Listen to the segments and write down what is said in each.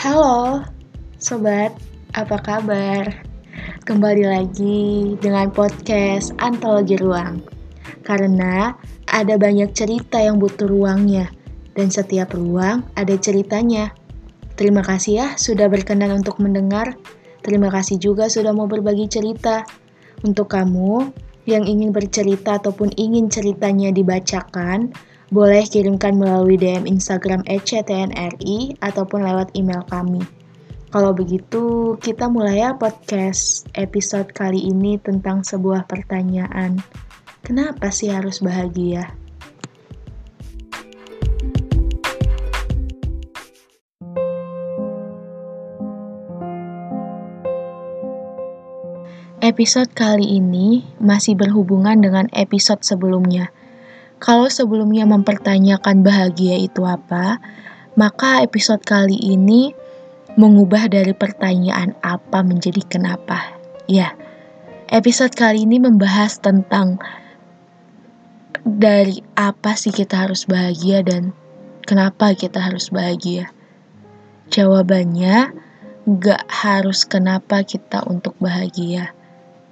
Halo, sobat, apa kabar? Kembali lagi dengan podcast Antologi Ruang. Karena ada banyak cerita yang butuh ruangnya, dan setiap ruang ada ceritanya. Terima kasih ya sudah berkenan untuk mendengar. Terima kasih juga sudah mau berbagi cerita. Untuk kamu yang ingin bercerita ataupun ingin ceritanya dibacakan, boleh kirimkan melalui DM Instagram @ctnri ataupun lewat email kami. Kalau begitu, kita mulai ya podcast episode kali ini tentang sebuah pertanyaan. Kenapa sih harus bahagia? Episode kali ini masih berhubungan dengan episode sebelumnya – kalau sebelumnya mempertanyakan bahagia itu apa, maka episode kali ini mengubah dari pertanyaan apa menjadi kenapa. Ya, episode kali ini membahas tentang dari apa sih kita harus bahagia dan kenapa kita harus bahagia. Jawabannya, gak harus kenapa kita untuk bahagia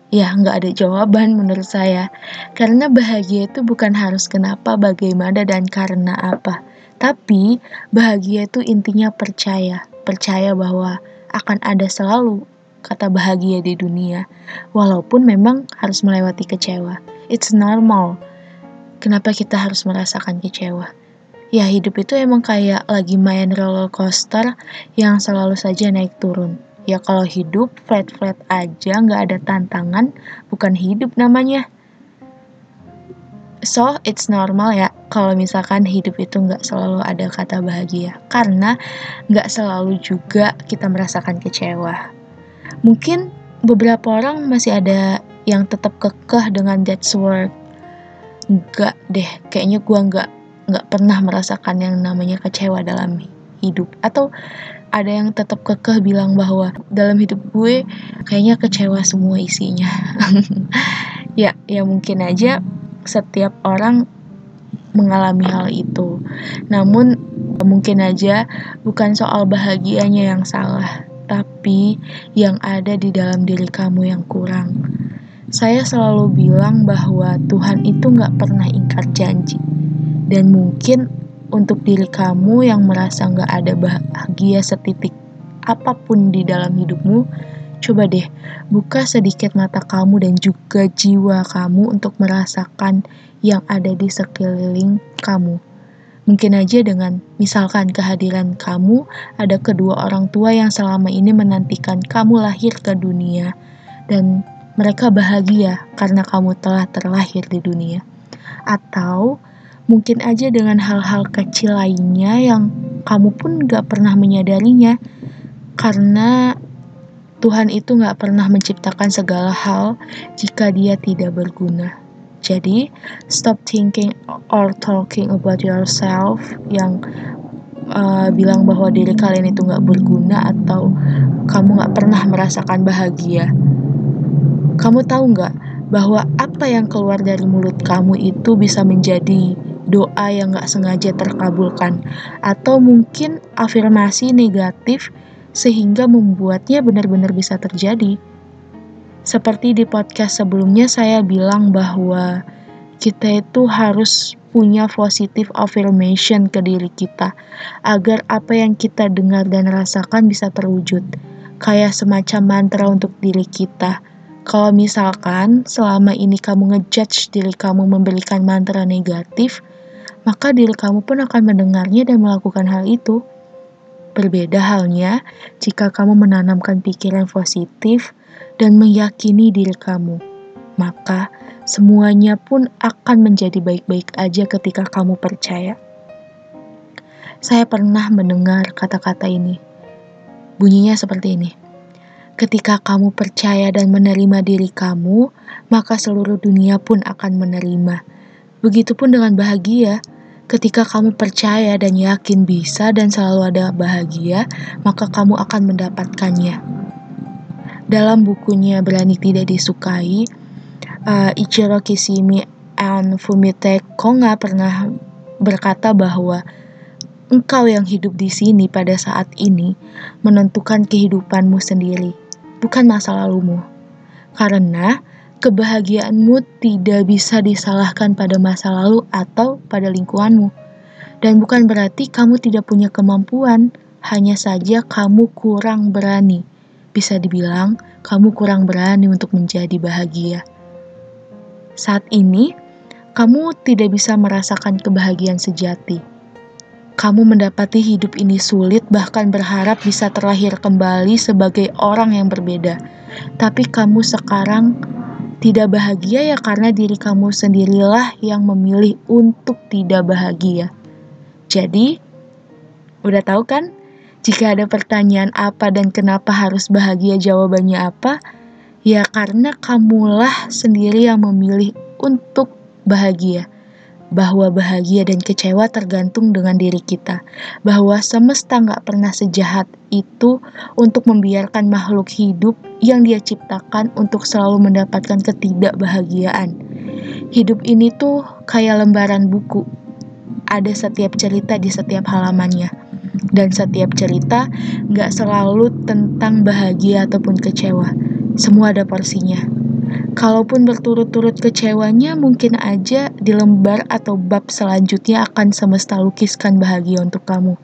Ya, nggak ada jawaban menurut saya. Karena bahagia itu bukan harus kenapa, bagaimana, dan karena apa. Tapi, bahagia itu intinya percaya. Percaya bahwa akan ada selalu kata bahagia di dunia. Walaupun memang harus melewati kecewa. It's normal. Kenapa kita harus merasakan kecewa? Ya, hidup itu emang kayak lagi main roller coaster yang selalu saja naik turun Ya kalau hidup flat-flat aja nggak ada tantangan, bukan hidup namanya. So, it's normal ya kalau misalkan hidup itu nggak selalu ada kata bahagia. Karena nggak selalu juga kita merasakan kecewa. Mungkin beberapa orang masih ada yang tetap kekeh dengan that's word. Nggak deh, kayaknya gue nggak nggak pernah merasakan yang namanya kecewa dalam hidup. Atau ada yang tetap kekeh bilang bahwa dalam hidup gue kayaknya kecewa semua isinya. ya, ya mungkin aja setiap orang mengalami hal itu. Namun mungkin aja bukan soal bahagianya yang salah, tapi yang ada di dalam diri kamu yang kurang. Saya selalu bilang bahwa Tuhan itu nggak pernah ingkar janji. Dan mungkin untuk diri kamu yang merasa nggak ada bahagia setitik apa pun di dalam hidupmu, coba deh buka sedikit mata kamu dan juga jiwa kamu untuk merasakan yang ada di sekeliling kamu. Mungkin aja dengan misalkan kehadiran kamu ada kedua orang tua yang selama ini menantikan kamu lahir ke dunia dan mereka bahagia karena kamu telah terlahir di dunia. Atau Mungkin aja dengan hal-hal kecil lainnya yang kamu pun gak pernah menyadarinya. Karena Tuhan itu gak pernah menciptakan segala hal jika dia tidak berguna. Jadi, stop thinking or talking about yourself yang uh, bilang bahwa diri kalian itu gak berguna atau kamu gak pernah merasakan bahagia. Kamu tahu gak bahwa apa yang keluar dari mulut kamu itu bisa menjadi doa yang gak sengaja terkabulkan, atau mungkin afirmasi negatif sehingga membuatnya benar-benar bisa terjadi. Seperti di podcast sebelumnya, saya bilang bahwa kita itu harus punya positive affirmation ke diri kita agar apa yang kita dengar dan rasakan bisa terwujud kayak semacam mantra untuk diri kita kalau misalkan selama ini kamu ngejudge diri kamu memberikan mantra negatif maka diri kamu pun akan mendengarnya dan melakukan hal itu. Berbeda halnya jika kamu menanamkan pikiran positif dan meyakini diri kamu, maka semuanya pun akan menjadi baik-baik aja ketika kamu percaya. Saya pernah mendengar kata-kata ini. Bunyinya seperti ini. Ketika kamu percaya dan menerima diri kamu, maka seluruh dunia pun akan menerima. Begitupun dengan bahagia. Ketika kamu percaya dan yakin bisa dan selalu ada bahagia, maka kamu akan mendapatkannya. Dalam bukunya Berani Tidak Disukai, uh, Ichiro Kishimi and Fumite Konga pernah berkata bahwa engkau yang hidup di sini pada saat ini menentukan kehidupanmu sendiri, bukan masa lalumu. Karena kebahagiaanmu tidak bisa disalahkan pada masa lalu atau pada lingkunganmu. Dan bukan berarti kamu tidak punya kemampuan, hanya saja kamu kurang berani. Bisa dibilang, kamu kurang berani untuk menjadi bahagia. Saat ini, kamu tidak bisa merasakan kebahagiaan sejati. Kamu mendapati hidup ini sulit, bahkan berharap bisa terlahir kembali sebagai orang yang berbeda. Tapi kamu sekarang tidak bahagia ya karena diri kamu sendirilah yang memilih untuk tidak bahagia. Jadi, udah tahu kan? Jika ada pertanyaan apa dan kenapa harus bahagia, jawabannya apa? Ya karena kamulah sendiri yang memilih untuk bahagia. Bahwa bahagia dan kecewa tergantung dengan diri kita. Bahwa semesta nggak pernah sejahat itu untuk membiarkan makhluk hidup yang dia ciptakan untuk selalu mendapatkan ketidakbahagiaan. Hidup ini tuh kayak lembaran buku. Ada setiap cerita di setiap halamannya. Dan setiap cerita nggak selalu tentang bahagia ataupun kecewa. Semua ada porsinya. Kalaupun berturut-turut kecewanya, mungkin aja di lembar atau bab selanjutnya akan semesta lukiskan bahagia untuk kamu.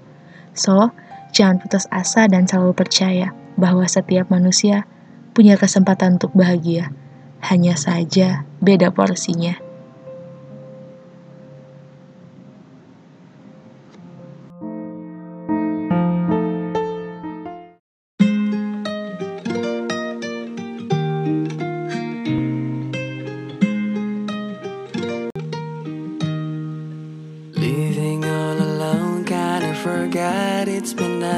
So, jangan putus asa dan selalu percaya bahwa setiap manusia punya kesempatan untuk bahagia. Hanya saja beda porsinya.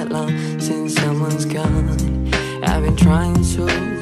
That long since someone's gone. I've been trying to